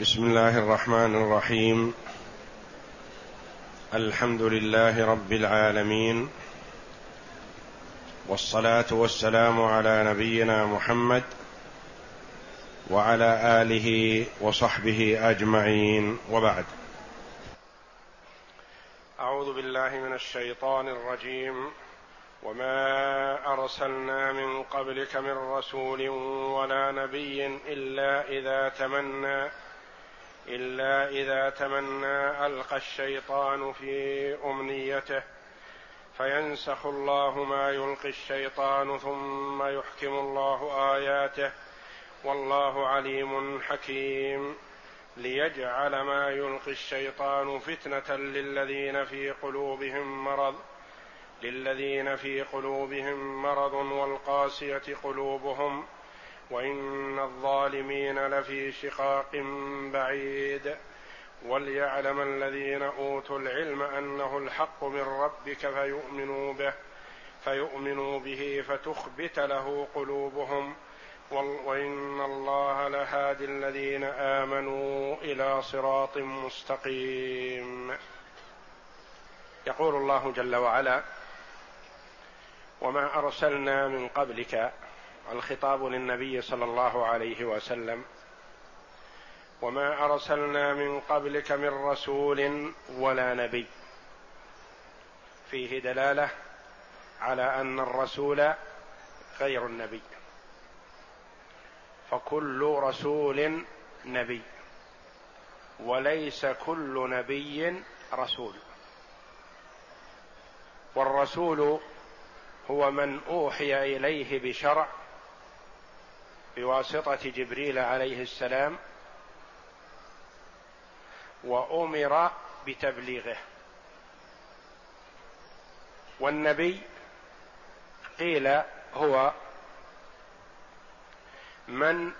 بسم الله الرحمن الرحيم. الحمد لله رب العالمين. والصلاة والسلام على نبينا محمد وعلى آله وصحبه أجمعين. وبعد. أعوذ بالله من الشيطان الرجيم. وما أرسلنا من قبلك من رسول ولا نبي إلا إذا تمنى إلا إذا تمنى ألقى الشيطان في أمنيته فينسخ الله ما يلقي الشيطان ثم يحكم الله آياته والله عليم حكيم. ليجعل ما يلقي الشيطان فتنة للذين في قلوبهم مرض للذين في قلوبهم مرض والقاسية قلوبهم وإن الظالمين لفي شقاق بعيد. وليعلم الذين أوتوا العلم أنه الحق من ربك فيؤمنوا به فيؤمنوا به فتخبت له قلوبهم. وإن الله لهادي الذين آمنوا إلى صراط مستقيم. يقول الله جل وعلا وما أرسلنا من قبلك الخطاب للنبي صلى الله عليه وسلم. وما أرسلنا من قبلك من رسول ولا نبي. فيه دلالة على أن الرسول غير النبي. فكل رسول نبي. وليس كل نبي رسول. والرسول هو من أوحي إليه بشرع بواسطة جبريل عليه السلام وأمر بتبليغه. والنبي قيل هو من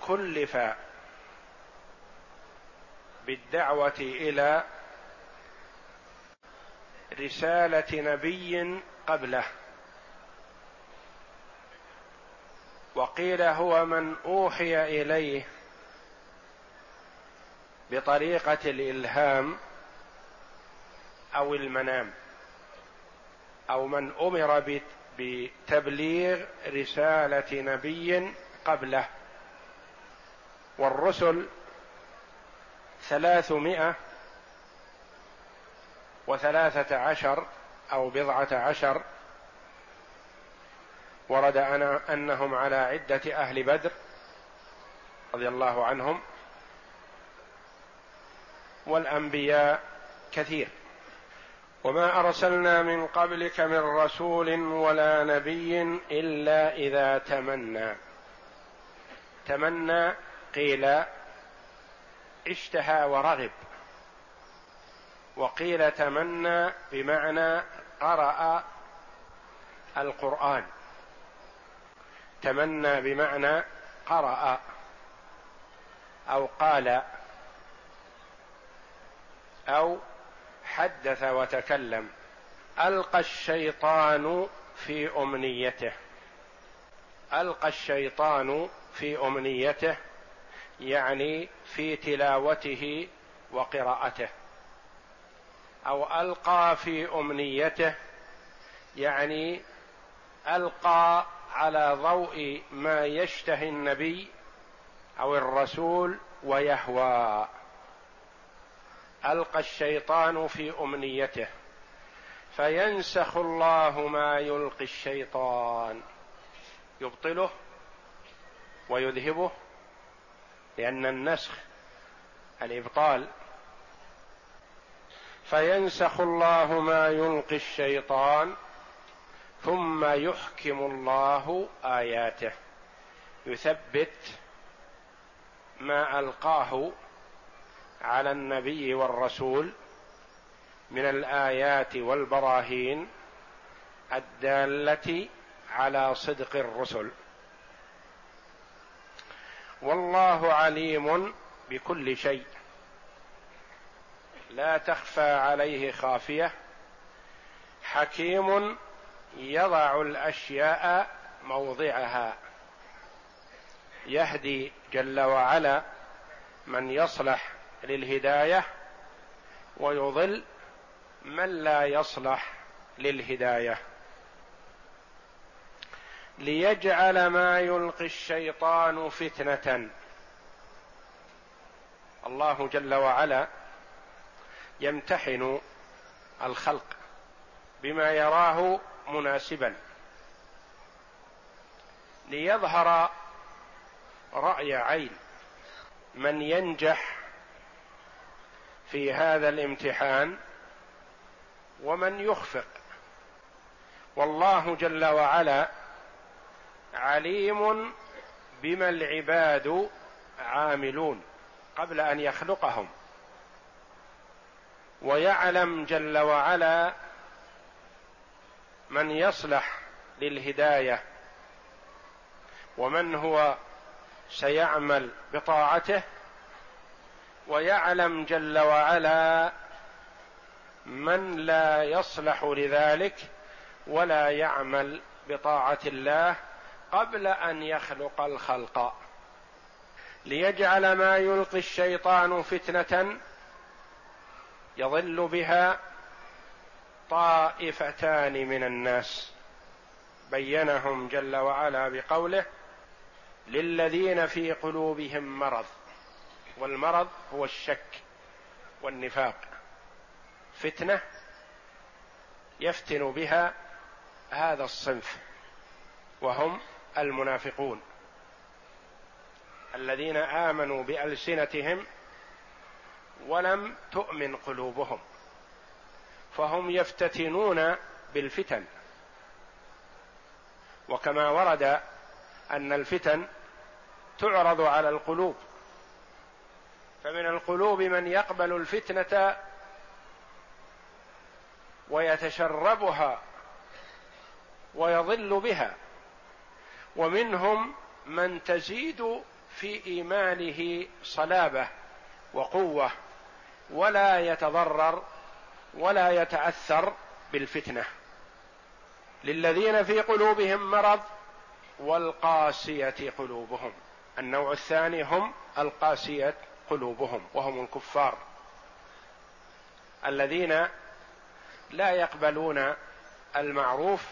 كلف بالدعوة إلى رسالة نبي قبله. وقيل هو من أوحي إليه بطريقة الإلهام أو المنام أو من أمر بتبليغ رسالة نبي قبله. والرسل ثلاثمائة وثلاثة عشر أو بضعة عشر ورد أنا أنهم على عدة أهل بدر رضي الله عنهم والأنبياء كثير. وما أرسلنا من قبلك من رسول ولا نبي إلا إذا تمنى. تمنى قيل اشتهى ورغب. وقيل تمنى بمعنى قرأ القرآن. تمنى بمعنى قرأ أو قال أو حدث وتكلم. ألقى الشيطان في أمنيته. ألقى الشيطان في أمنيته يعني في تلاوته وقراءته. أو ألقى في أمنيته يعني ألقى على ضوء ما يشتهي النبي أو الرسول ويهوى. ألقى الشيطان في أمنيته فينسخ الله ما يلقي الشيطان. يبطله ويذهبه لأن النسخ الإبطال. فينسخ الله ما يلقي الشيطان ثم يحكم الله آياته. يثبت ما ألقاه على النبي والرسول من الآيات والبراهين الدالة على صدق الرسل. والله عليم بكل شيء. لا تخفى عليه خافية. حكيم يضع الأشياء موضعها. يهدي جل وعلا من يصلح للهداية ويضل من لا يصلح للهداية. ليجعل ما يلقي الشيطان فتنة. الله جل وعلا يمتحن الخلق بما يراه مناسبا. ليظهر رأي عين من ينجح في هذا الامتحان ومن يخفق. والله جل وعلا عليم بما العباد عاملون قبل أن يخلقهم. ويعلم جل وعلا من يصلح للهداية ومن هو سيعمل بطاعته ويعلم جل وعلا من لا يصلح لذلك ولا يعمل بطاعة الله قبل أن يخلق الخلق. ليجعل ما يلقي الشيطان فتنة يضل بها طائفتان من الناس بينهم جل وعلا بقوله للذين في قلوبهم مرض والمرض هو الشك والنفاق. فتنة يفتن بها هذا الصنف وهم المنافقون الذين آمنوا بألسنتهم ولم تؤمن قلوبهم. فهم يفتتنون بالفتن. وكما ورد أن الفتن تعرض على القلوب. فمن القلوب من يقبل الفتنة ويتشربها ويضل بها. ومنهم من تزيد في إيمانه صلابة وقوة ولا يتضرر ولا يتأثر بالفتنة. للذين في قلوبهم مرض والقاسية قلوبهم. النوع الثاني هم القاسية قلوبهم وهم الكفار. الذين لا يقبلون المعروف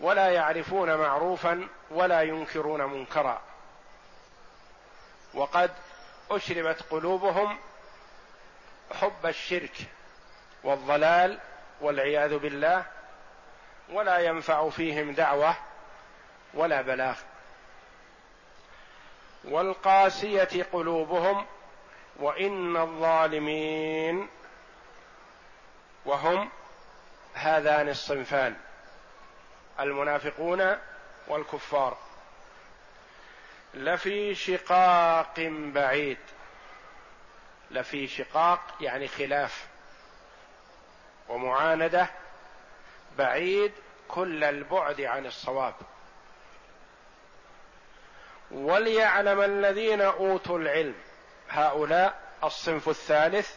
ولا يعرفون معروفا ولا ينكرون منكرا. وقد أشربت قلوبهم حب الشرك والضلال والعياذ بالله ولا ينفع فيهم دعوة ولا بلاغ. والقاسية قلوبهم وإن الظالمين وهم هذان الصنفان المنافقون والكفار. لفي شقاق بعيد. لفي شقاق يعني خلاف ومعاندة بعيد كل البعد عن الصواب. وليعلم الذين أوتوا العلم هؤلاء الصنف الثالث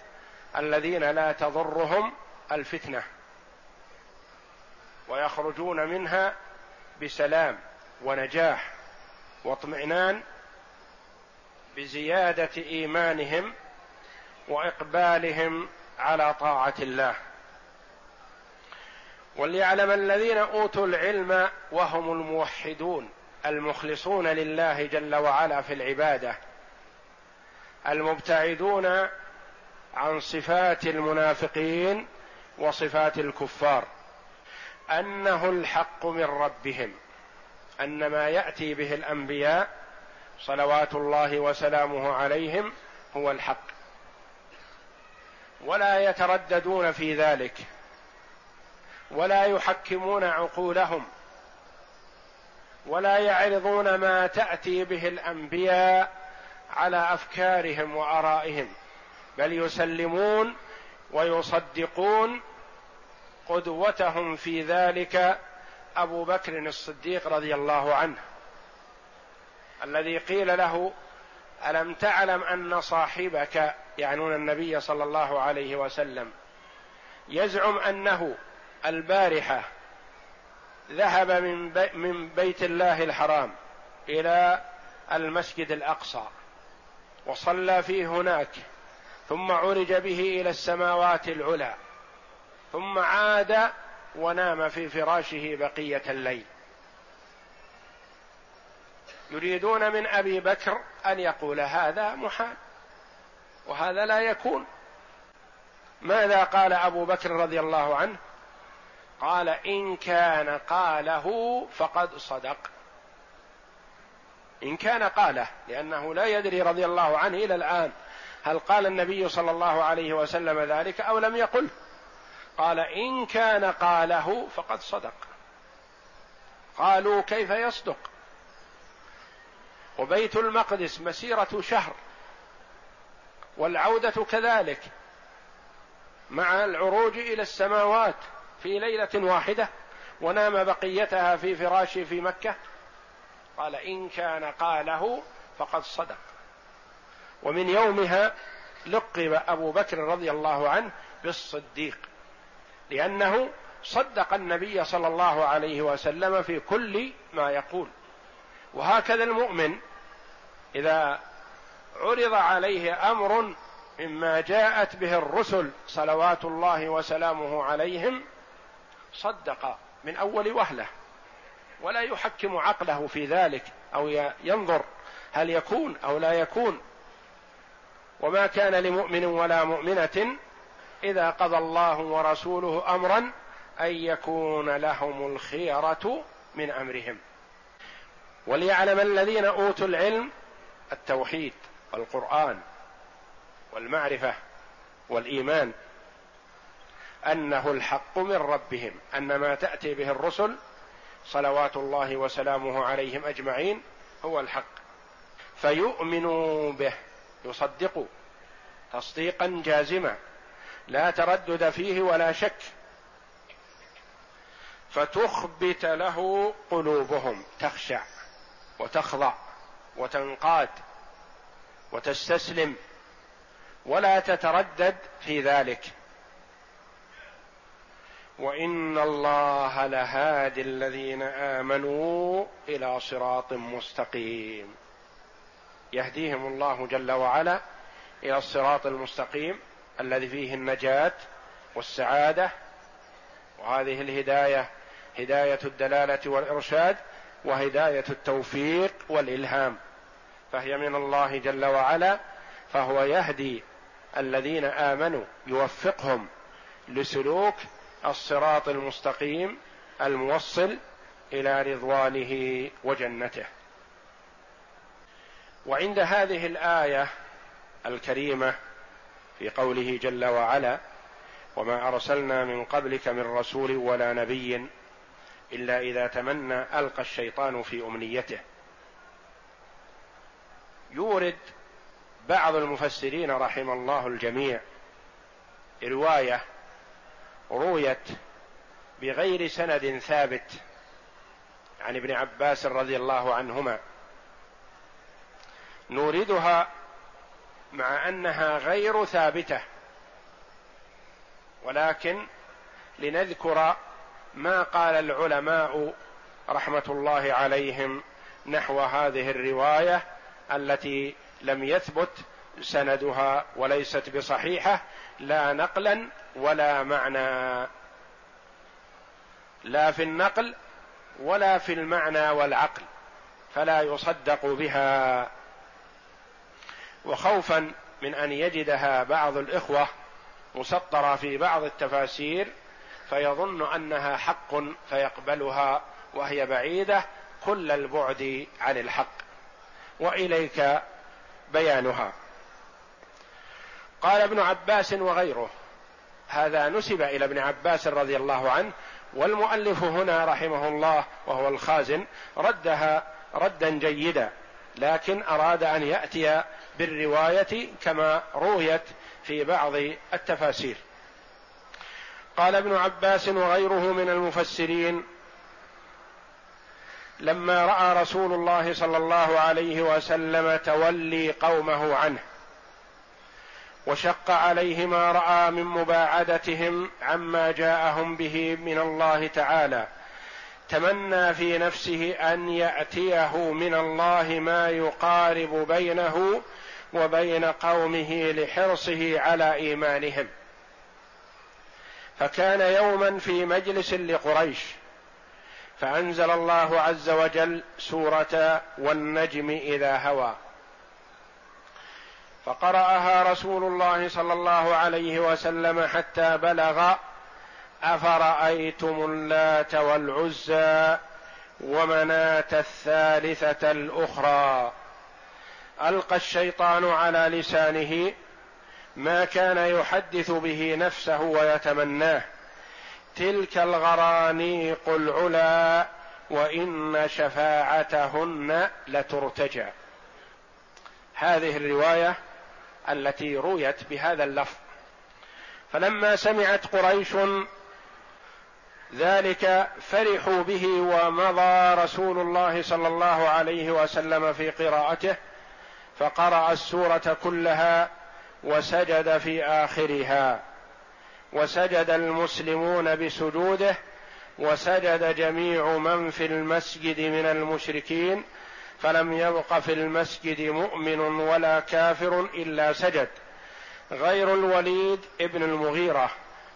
الذين لا تضرهم الفتنة ويخرجون منها بسلام ونجاح واطمئنان بزيادة إيمانهم وإقبالهم على طاعة الله. وليعلم الذين أوتوا العلم وهم الموحدون المخلصون لله جل وعلا في العبادة المبتعدون عن صفات المنافقين وصفات الكفار أنه الحق من ربهم أن ما يأتي به الأنبياء صلوات الله وسلامه عليهم هو الحق. ولا يترددون في ذلك ولا يحكمون عقولهم ولا يعرضون ما تأتي به الأنبياء على أفكارهم وآرائهم بل يسلمون ويصدقون قدوتهم في ذلك أبو بكر الصديق رضي الله عنه الذي قيل له ألم تعلم أن صاحبك يعنون النبي صلى الله عليه وسلم يزعم أنه البارحة ذهب من, بي من بيت الله الحرام إلى المسجد الأقصى وصلى فيه هناك ثم عرج به إلى السماوات العلى ثم عاد ونام في فراشه بقية الليل. يريدون من أبي بكر أن يقول هذا محال وهذا لا يكون. ماذا قال أبو بكر رضي الله عنه؟ قال إن كان قاله فقد صدق. إن كان قاله لأنه لا يدري رضي الله عنه إلى الآن هل قال النبي صلى الله عليه وسلم ذلك أو لم يقل. قال إن كان قاله فقد صدق. قالوا كيف يصدق؟ وبيت المقدس مسيرة شهر والعودة كذلك مع العروج إلى السماوات في ليلة واحدة ونام بقيتها في فراشه في مكة. قال إن كان قاله فقد صدق. ومن يومها لقب أبو بكر رضي الله عنه بالصديق لأنه صدق النبي صلى الله عليه وسلم في كل ما يقول. وهكذا المؤمن إذا عرض عليه أمر مما جاءت به الرسل صلوات الله وسلامه عليهم صدق من أول وهلة ولا يحكم عقله في ذلك أو ينظر هل يكون أو لا يكون. وما كان لمؤمن ولا مؤمنة إذا قضى الله ورسوله امرا أن يكون لهم الخيرة من أمرهم. وليعلم الذين أوتوا العلم التوحيد والقرآن والمعرفة والإيمان أنه الحق من ربهم أن ما تأتي به الرسل صلوات الله وسلامه عليهم أجمعين هو الحق. فيؤمنوا به يصدقوا تصديقا جازما لا تردد فيه ولا شك. فتخبت له قلوبهم تخشع. وتخضع وتنقاد وتستسلم ولا تتردد في ذلك. وإن الله لهادي الذين آمنوا إلى صراط مستقيم. يهديهم الله جل وعلا إلى الصراط المستقيم الذي فيه النجاة والسعادة. وهذه الهداية هداية الدلالة والإرشاد وهداية التوفيق والإلهام فهي من الله جل وعلا فهو يهدي الذين آمنوا يوفقهم لسلوك الصراط المستقيم الموصل إلى رضوانه وجنته. وعند هذه الآية الكريمة في قوله جل وعلا وما أرسلنا من قبلك من رسول ولا نبي إلا إذا تمنى ألقى الشيطان في أمنيته. يورد بعض المفسرين رحم الله الجميع رواية رويت بغير سند ثابت عن ابن عباس رضي الله عنهما. نوردها مع أنها غير ثابتة ولكن لنذكر ما قال العلماء رحمة الله عليهم نحو هذه الرواية التي لم يثبت سندها وليست بصحيحة لا نقلا ولا معنى. لا في النقل ولا في المعنى والعقل فلا يصدق بها. وخوفا من أن يجدها بعض الإخوة مسطرة في بعض التفاسير فيظن أنها حق فيقبلها وهي بعيدة كل البعد عن الحق. وإليك بيانها. قال ابن عباس وغيره هذا نسب إلى ابن عباس رضي الله عنه والمؤلف هنا رحمه الله وهو الخازن ردها ردا جيدا لكن أراد أن يأتي بالرواية كما رويت في بعض التفاسير. قال ابن عباس وغيره من المفسرين لما رأى رسول الله صلى الله عليه وسلم تولي قومه عنه وشق عليه ما رأى من مباعدتهم عما جاءهم به من الله تعالى تمنى في نفسه أن يأتيه من الله ما يقارب بينه وبين قومه لحرصه على إيمانهم. فكان يوما في مجلس لقريش فأنزل الله عز وجل سورة والنجم إذا هوى. فقرأها رسول الله صلى الله عليه وسلم حتى بلغ أفرأيتم اللات والعزى ومناة الثالثة الأخرى؟ ألقى الشيطان على لسانه ما كان يحدث به نفسه ويتمناه. تلك الغرانيق العلا وإن شفاعتهن لترتجى. هذه الرواية التي رويت بهذا اللفظ. فلما سمعت قريش ذلك فرحوا به ومضى رسول الله صلى الله عليه وسلم في قراءته فقرأ السورة كلها وسجد في آخرها. وسجد المسلمون بسجوده وسجد جميع من في المسجد من المشركين فلم يبق في المسجد مؤمن ولا كافر إلا سجد. غير الوليد ابن المغيرة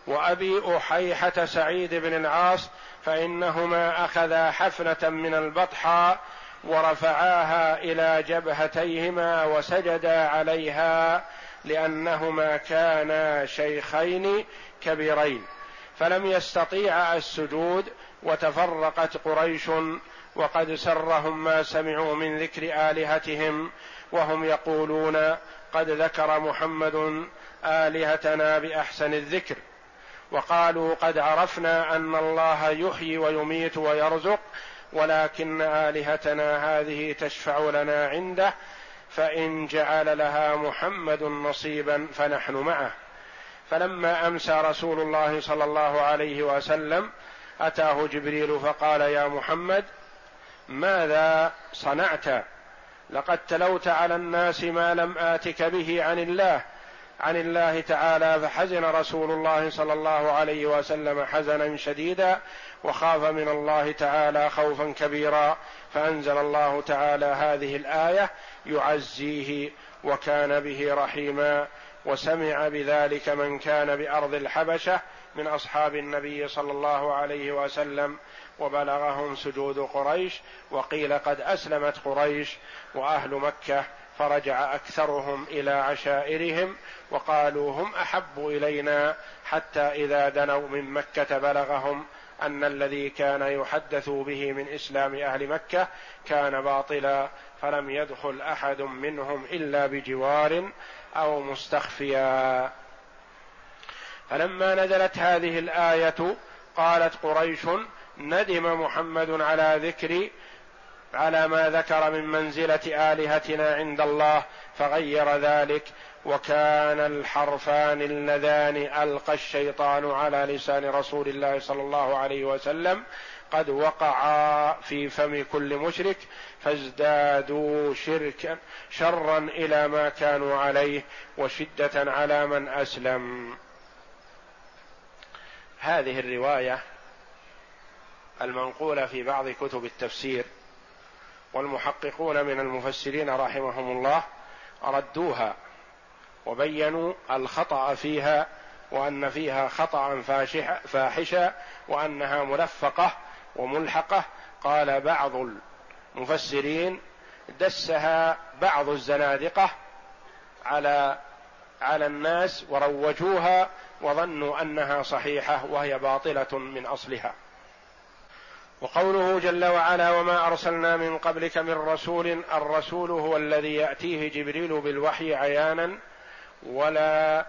وأبي أحيحة سعيد بن العاص فإنهما أخذا حفنة من البطحاء ورفعاها إلى جبهتيهما وسجدا عليها. لأنهما كانا شيخين كبيرين. فلم يستطيعا السجود وتفرقت قريش وقد سرهم ما سمعوا من ذكر آلهتهم وهم يقولون قد ذكر محمد آلهتنا بأحسن الذكر. وقالوا قد عرفنا أن الله يحيي ويميت ويرزق ولكن آلهتنا هذه تشفع لنا عنده فإن جعل لها محمد نصيبا فنحن معه. فلما أمسى رسول الله صلى الله عليه وسلم أتاه جبريل فقال يا محمد ماذا صنعت؟ لقد تلوت على الناس ما لم آتك به عن الله. عن الله تعالى فحزن رسول الله صلى الله عليه وسلم حزنا شديدا وخاف من الله تعالى خوفا كبيرا. فأنزل الله تعالى هذه الآية يعزيه وكان به رحيما وسمع بذلك من كان بأرض الحبشة من أصحاب النبي صلى الله عليه وسلم وبلغهم سجود قريش وقيل قد أسلمت قريش وأهل مكة فرجع أكثرهم إلى عشائرهم وقالوا هم أحب إلينا حتى إذا دنوا من مكة بلغهم أن الذي كان يحدث به من إسلام أهل مكة كان باطلا فلم يدخل أحد منهم إلا بجوار أو مستخفيا. فلما نزلت هذه الآية قالت قريش ندم محمد على ذكر على ما ذكر من منزلة آلهتنا عند الله فغير ذلك وكان الحرفان اللذان ألقى الشيطان على لسان رسول الله صلى الله عليه وسلم قد وقعا في فم كل مشرك فازدادوا شركا شرا إلى ما كانوا عليه وشدة على من أسلم. هذه الرواية المنقولة في بعض كتب التفسير والمحققون من المفسرين رحمهم الله ردوها وبينوا الخطأ فيها وأن فيها خطأ فاحشا وأنها ملفقة وملحقة. قال بعض المفسرين دسها بعض الزنادقة على على الناس وروجوها وظنوا أنها صحيحة وهي باطلة من أصلها. وقوله جل وعلا وما أرسلنا من قبلك من رسول الرسول هو الذي يأتيه جبريل بالوحي عيانا ولا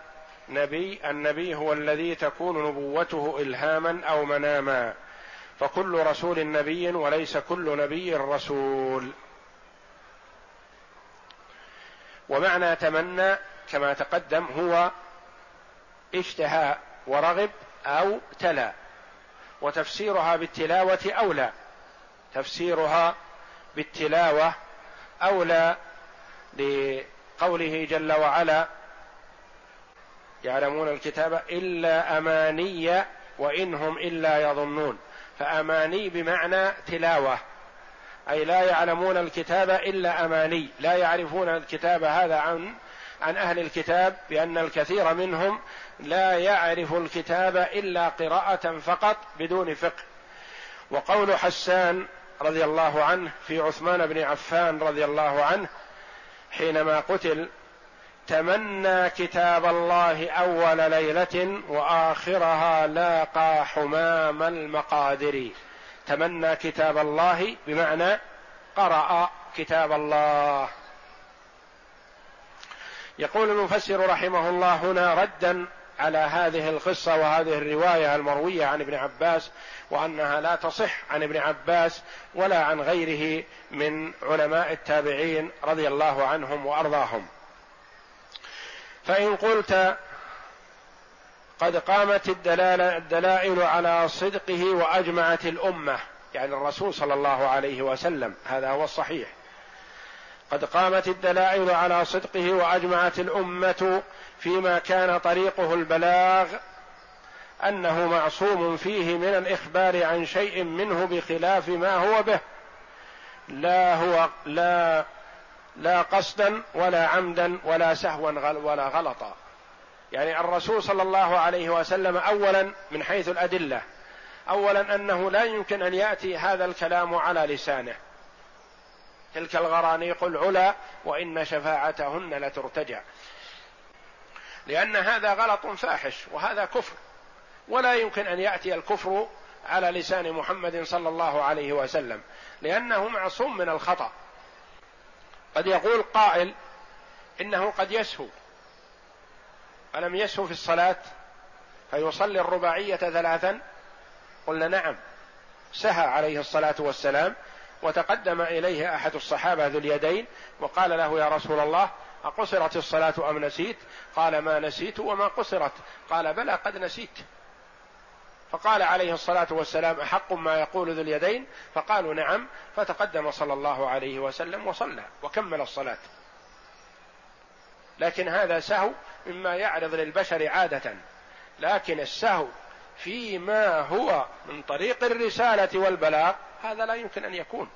نبي النبي هو الذي تكون نبوته إلهاما أو مناما. فكل رسول نبي وليس كل نبي رسول. ومعنى تمنى كما تقدم هو اشتهى ورغب أو تلا. وتفسيرها بالتلاوة أولى. تفسيرها بالتلاوة أولى لقوله جل وعلا يعلمون الكتاب إلا أماني وإن هم إلا يظنون. فأماني بمعنى تلاوة. أي لا يعلمون الكتاب إلا أماني. لا يعرفون الكتاب هذا عن عن أهل الكتاب بأن الكثير منهم لا يعرف الكتاب إلا قراءة فقط بدون فقه. وقول حسان رضي الله عنه في عثمان بن عفان رضي الله عنه حينما قتل تمنى كتاب الله أول ليلة وآخرها لاقى حمام المقادر. تمنى كتاب الله بمعنى قرأ كتاب الله. يقول المفسر رحمه الله هنا ردا على هذه القصة وهذه الرواية المروية عن ابن عباس وأنها لا تصح عن ابن عباس ولا عن غيره من علماء التابعين رضي الله عنهم وأرضاهم. فإن قلت قد قامت الدلائل على صدقه وأجمعت الأمة يعني الرسول صلى الله عليه وسلم هذا هو الصحيح. قد قامت الدلائل على صدقه وأجمعت الأمة فيما كان طريقه البلاغ أنه معصوم فيه من الإخبار عن شيء منه بخلاف ما هو به. لا هو لا لا قصدا ولا عمدا ولا سهوا ولا غلطا. يعني الرسول صلى الله عليه وسلم اولا من حيث الأدلة اولا أنه لا يمكن أن يأتي هذا الكلام على لسانه. تلك الغرانيق العلا وإن شفاعتهن لترتجع. لأن هذا غلط فاحش وهذا كفر. ولا يمكن أن يأتي الكفر على لسان محمد صلى الله عليه وسلم لأنه معصوم من الخطأ. قد يقول قائل إنه قد يسهو. ألم يسهو في الصلاة؟ فيصلي الرباعية ثلاثا؟ قلنا نعم. سهى عليه الصلاة والسلام وتقدم إليه أحد الصحابة ذو اليدين وقال له يا رسول الله أقصرت الصلاة أم نسيت؟ قال ما نسيت وما قصرت. قال بلى قد نسيت. فقال عليه الصلاة والسلام أحق ما يقول ذو اليدين؟ فقالوا نعم. فتقدم صلى الله عليه وسلم وصلى وكمل الصلاة. لكن هذا سهو مما يعرض للبشر عادة. لكن السهو فيما هو من طريق الرسالة والبلاغ هذا لا يمكن أن يكون.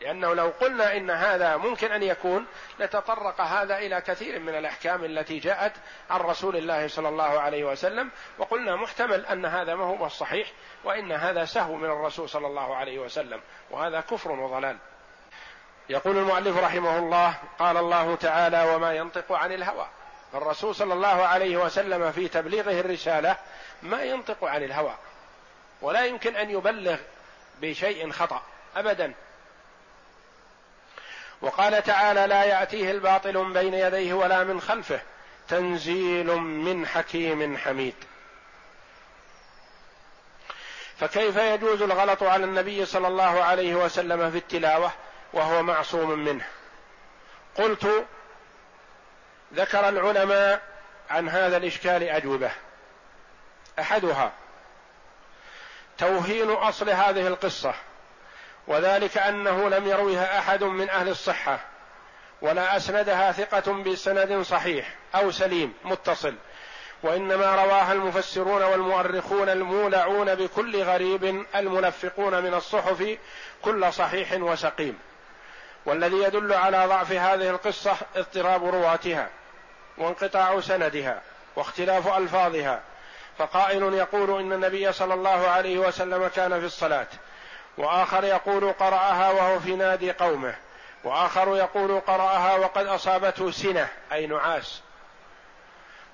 لأنه لو قلنا إن هذا ممكن أن يكون لتطرق هذا إلى كثير من الأحكام التي جاءت عن رسول الله صلى الله عليه وسلم وقلنا محتمل أن هذا ما هو الصحيح وإن هذا سهو من الرسول صلى الله عليه وسلم وهذا كفر وضلال. يقول المؤلف رحمه الله قال الله تعالى وما ينطق عن الهوى الرسول صلى الله عليه وسلم في تبليغه الرسالة ما ينطق عن الهوى ولا يمكن أن يبلغ بشيء خطأ ابدا. وقال تعالى لا يأتيه الباطل من بين يديه ولا من خلفه تنزيل من حكيم حميد. فكيف يجوز الغلط على النبي صلى الله عليه وسلم في التلاوة وهو معصوم منه؟ قلت ذكر العلماء عن هذا الإشكال أجوبة. أحدها توهين أصل هذه القصة وذلك أنه لم يروها أحد من أهل الصحة ولا أسندها ثقة بسند صحيح أو سليم متصل وإنما رواها المفسرون والمؤرخون المولعون بكل غريب المنفقون من الصحف كل صحيح وسقيم. والذي يدل على ضعف هذه القصة اضطراب رواتها وانقطاع سندها واختلاف ألفاظها فقائل يقول إن النبي صلى الله عليه وسلم كان في الصلاة وآخر يقول قرأها وهو في نادي قومه وآخر يقول قرأها وقد أصابته سنة أي نعاس.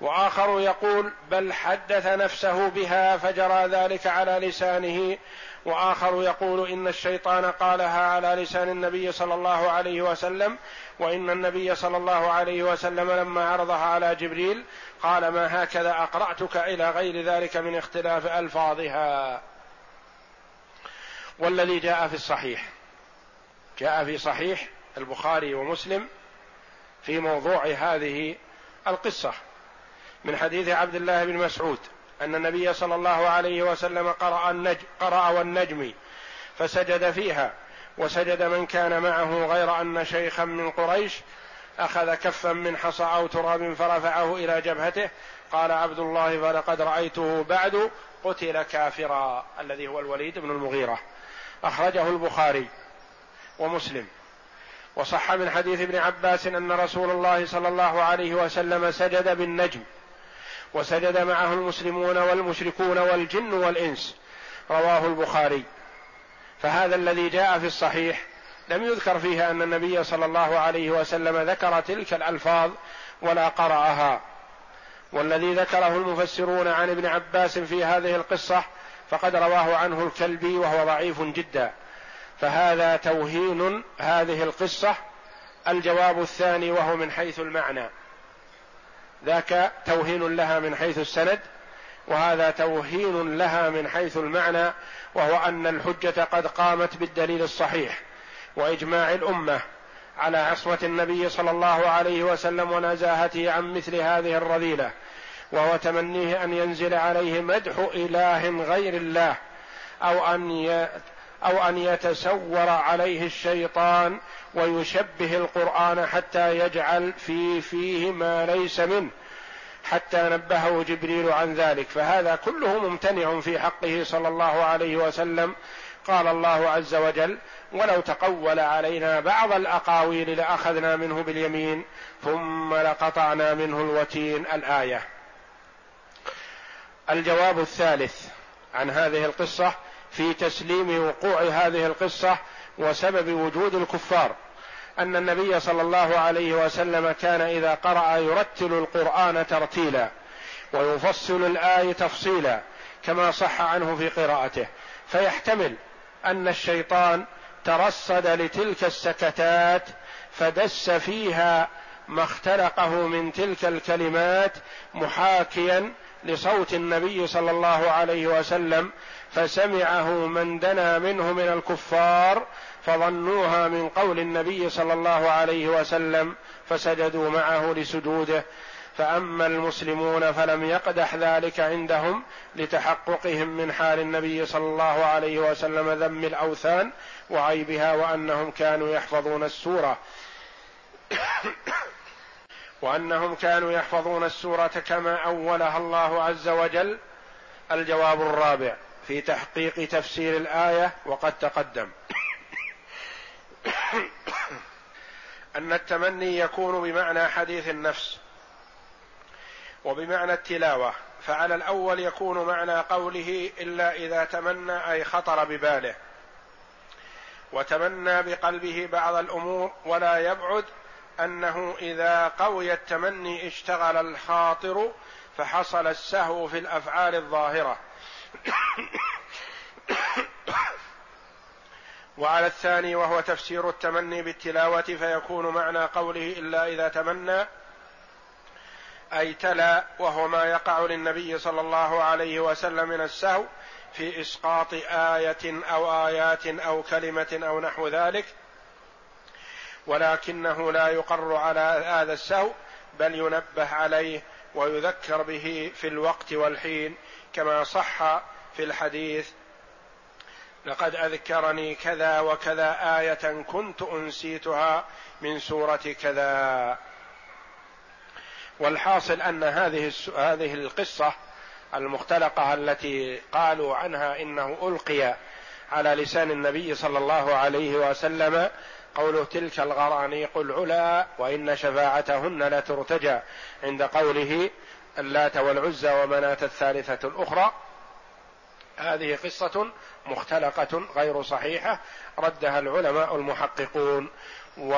وآخر يقول بل حدث نفسه بها فجرى ذلك على لسانه وآخر يقول إن الشيطان قالها على لسان النبي صلى الله عليه وسلم وإن النبي صلى الله عليه وسلم لما عرضها على جبريل قال ما هكذا أقرأتك إلى غير ذلك من اختلاف ألفاظها. والذي جاء في الصحيح جاء في صحيح البخاري ومسلم في موضوع هذه القصة من حديث عبد الله بن مسعود. أن النبي صلى الله عليه وسلم قرأ النجم قرأ والنجم فسجد فيها وسجد من كان معه غير أن شيخا من قريش أخذ كفا من حصى أو تراب فرفعه إلى جبهته قال عبد الله فلقد رأيته بعد قتل كافرا الذي هو الوليد بن المغيرة. أخرجه البخاري ومسلم. وصح من حديث ابن عباس أن رسول الله صلى الله عليه وسلم سجد بالنجم. وسجد معه المسلمون والمشركون والجن والإنس. رواه البخاري. فهذا الذي جاء في الصحيح لم يذكر فيها أن النبي صلى الله عليه وسلم ذكر تلك الألفاظ ولا قرأها. والذي ذكره المفسرون عن ابن عباس في هذه القصة فقد رواه عنه الكلبي وهو ضعيف جدا. فهذا توهين هذه القصة. الجواب الثاني وهو من حيث المعنى. ذاك توهين لها من حيث السند وهذا توهين لها من حيث المعنى وهو أن الحجة قد قامت بالدليل الصحيح وإجماع الأمة على عصمه النبي صلى الله عليه وسلم ونزاهته عن مثل هذه الرذيلة وهو تمنيه أن ينزل عليه مدح إله غير الله أو أن. أو أن يتسور عليه الشيطان ويشبه القرآن حتى يجعل في فيه ما ليس منه حتى نبهه جبريل عن ذلك. فهذا كله ممتنع في حقه صلى الله عليه وسلم. قال الله عز وجل ولو تقول علينا بعض الأقاويل لأخذنا منه باليمين ثم لقطعنا منه الوتين. الآية. الجواب الثالث عن هذه القصة في تسليم وقوع هذه القصة وسبب وجود الكفار. أن النبي صلى الله عليه وسلم كان إذا قرأ يرتل القرآن ترتيلا ويفصل الايه تفصيلا كما صح عنه في قراءته. فيحتمل أن الشيطان ترصد لتلك السكتات فدس فيها ما اختلقه من تلك الكلمات محاكيا لصوت النبي صلى الله عليه وسلم فسمعه من دنا منه من الكفار فظنوها من قول النبي صلى الله عليه وسلم فسجدوا معه لسجوده. فأما المسلمون فلم يقدح ذلك عندهم لتحققهم من حال النبي صلى الله عليه وسلم ذم الأوثان وعيبها وأنهم كانوا يحفظون السورة. وأنهم كانوا يحفظون السورة كما أولها الله عز وجل الجواب الرابع في تحقيق تفسير الآية وقد تقدم. أن التمني يكون بمعنى حديث النفس وبمعنى التلاوة فعلى الأول يكون معنى قوله إلا إذا تمنى أي خطر بباله. وتمنى بقلبه بعض الأمور ولا يبعد أنه إذا قوي التمني اشتغل الخاطر فحصل السهو في الأفعال الظاهرة. وعلى الثاني وهو تفسير التمني بالتلاوة فيكون معنى قوله إلا إذا تمنى أي تلا وهو ما يقع للنبي صلى الله عليه وسلم من السهو في إسقاط آية أو آيات أو كلمة أو نحو ذلك. ولكنه لا يقر على هذا السهو بل ينبه عليه ويذكر به في الوقت والحين كما صح في الحديث لقد أذكرني كذا وكذا آية كنت أنسيتها من سورة كذا. والحاصل أن هذه هذه القصة المختلقة التي قالوا عنها إنه ألقي على لسان النبي صلى الله عليه وسلم قوله تلك الغرانيق العلا وإن شفاعتهن لترتجى عند قوله اللات والعزى ومناة الثالثة الأخرى. هذه قصة مختلقة غير صحيحة ردها العلماء المحققون. و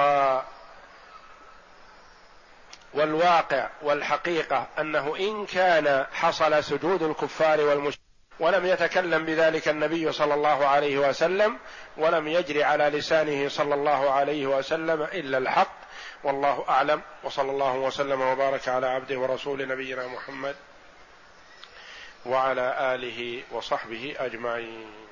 والواقع والحقيقة أنه إن كان حصل سجود الكفار والمشركين ولم يتكلم بذلك النبي صلى الله عليه وسلم ولم يجري على لسانه صلى الله عليه وسلم إلا الحق. والله أعلم. وصلى الله وسلم وبارك على عبده ورسول نبينا محمد وعلى آله وصحبه أجمعين.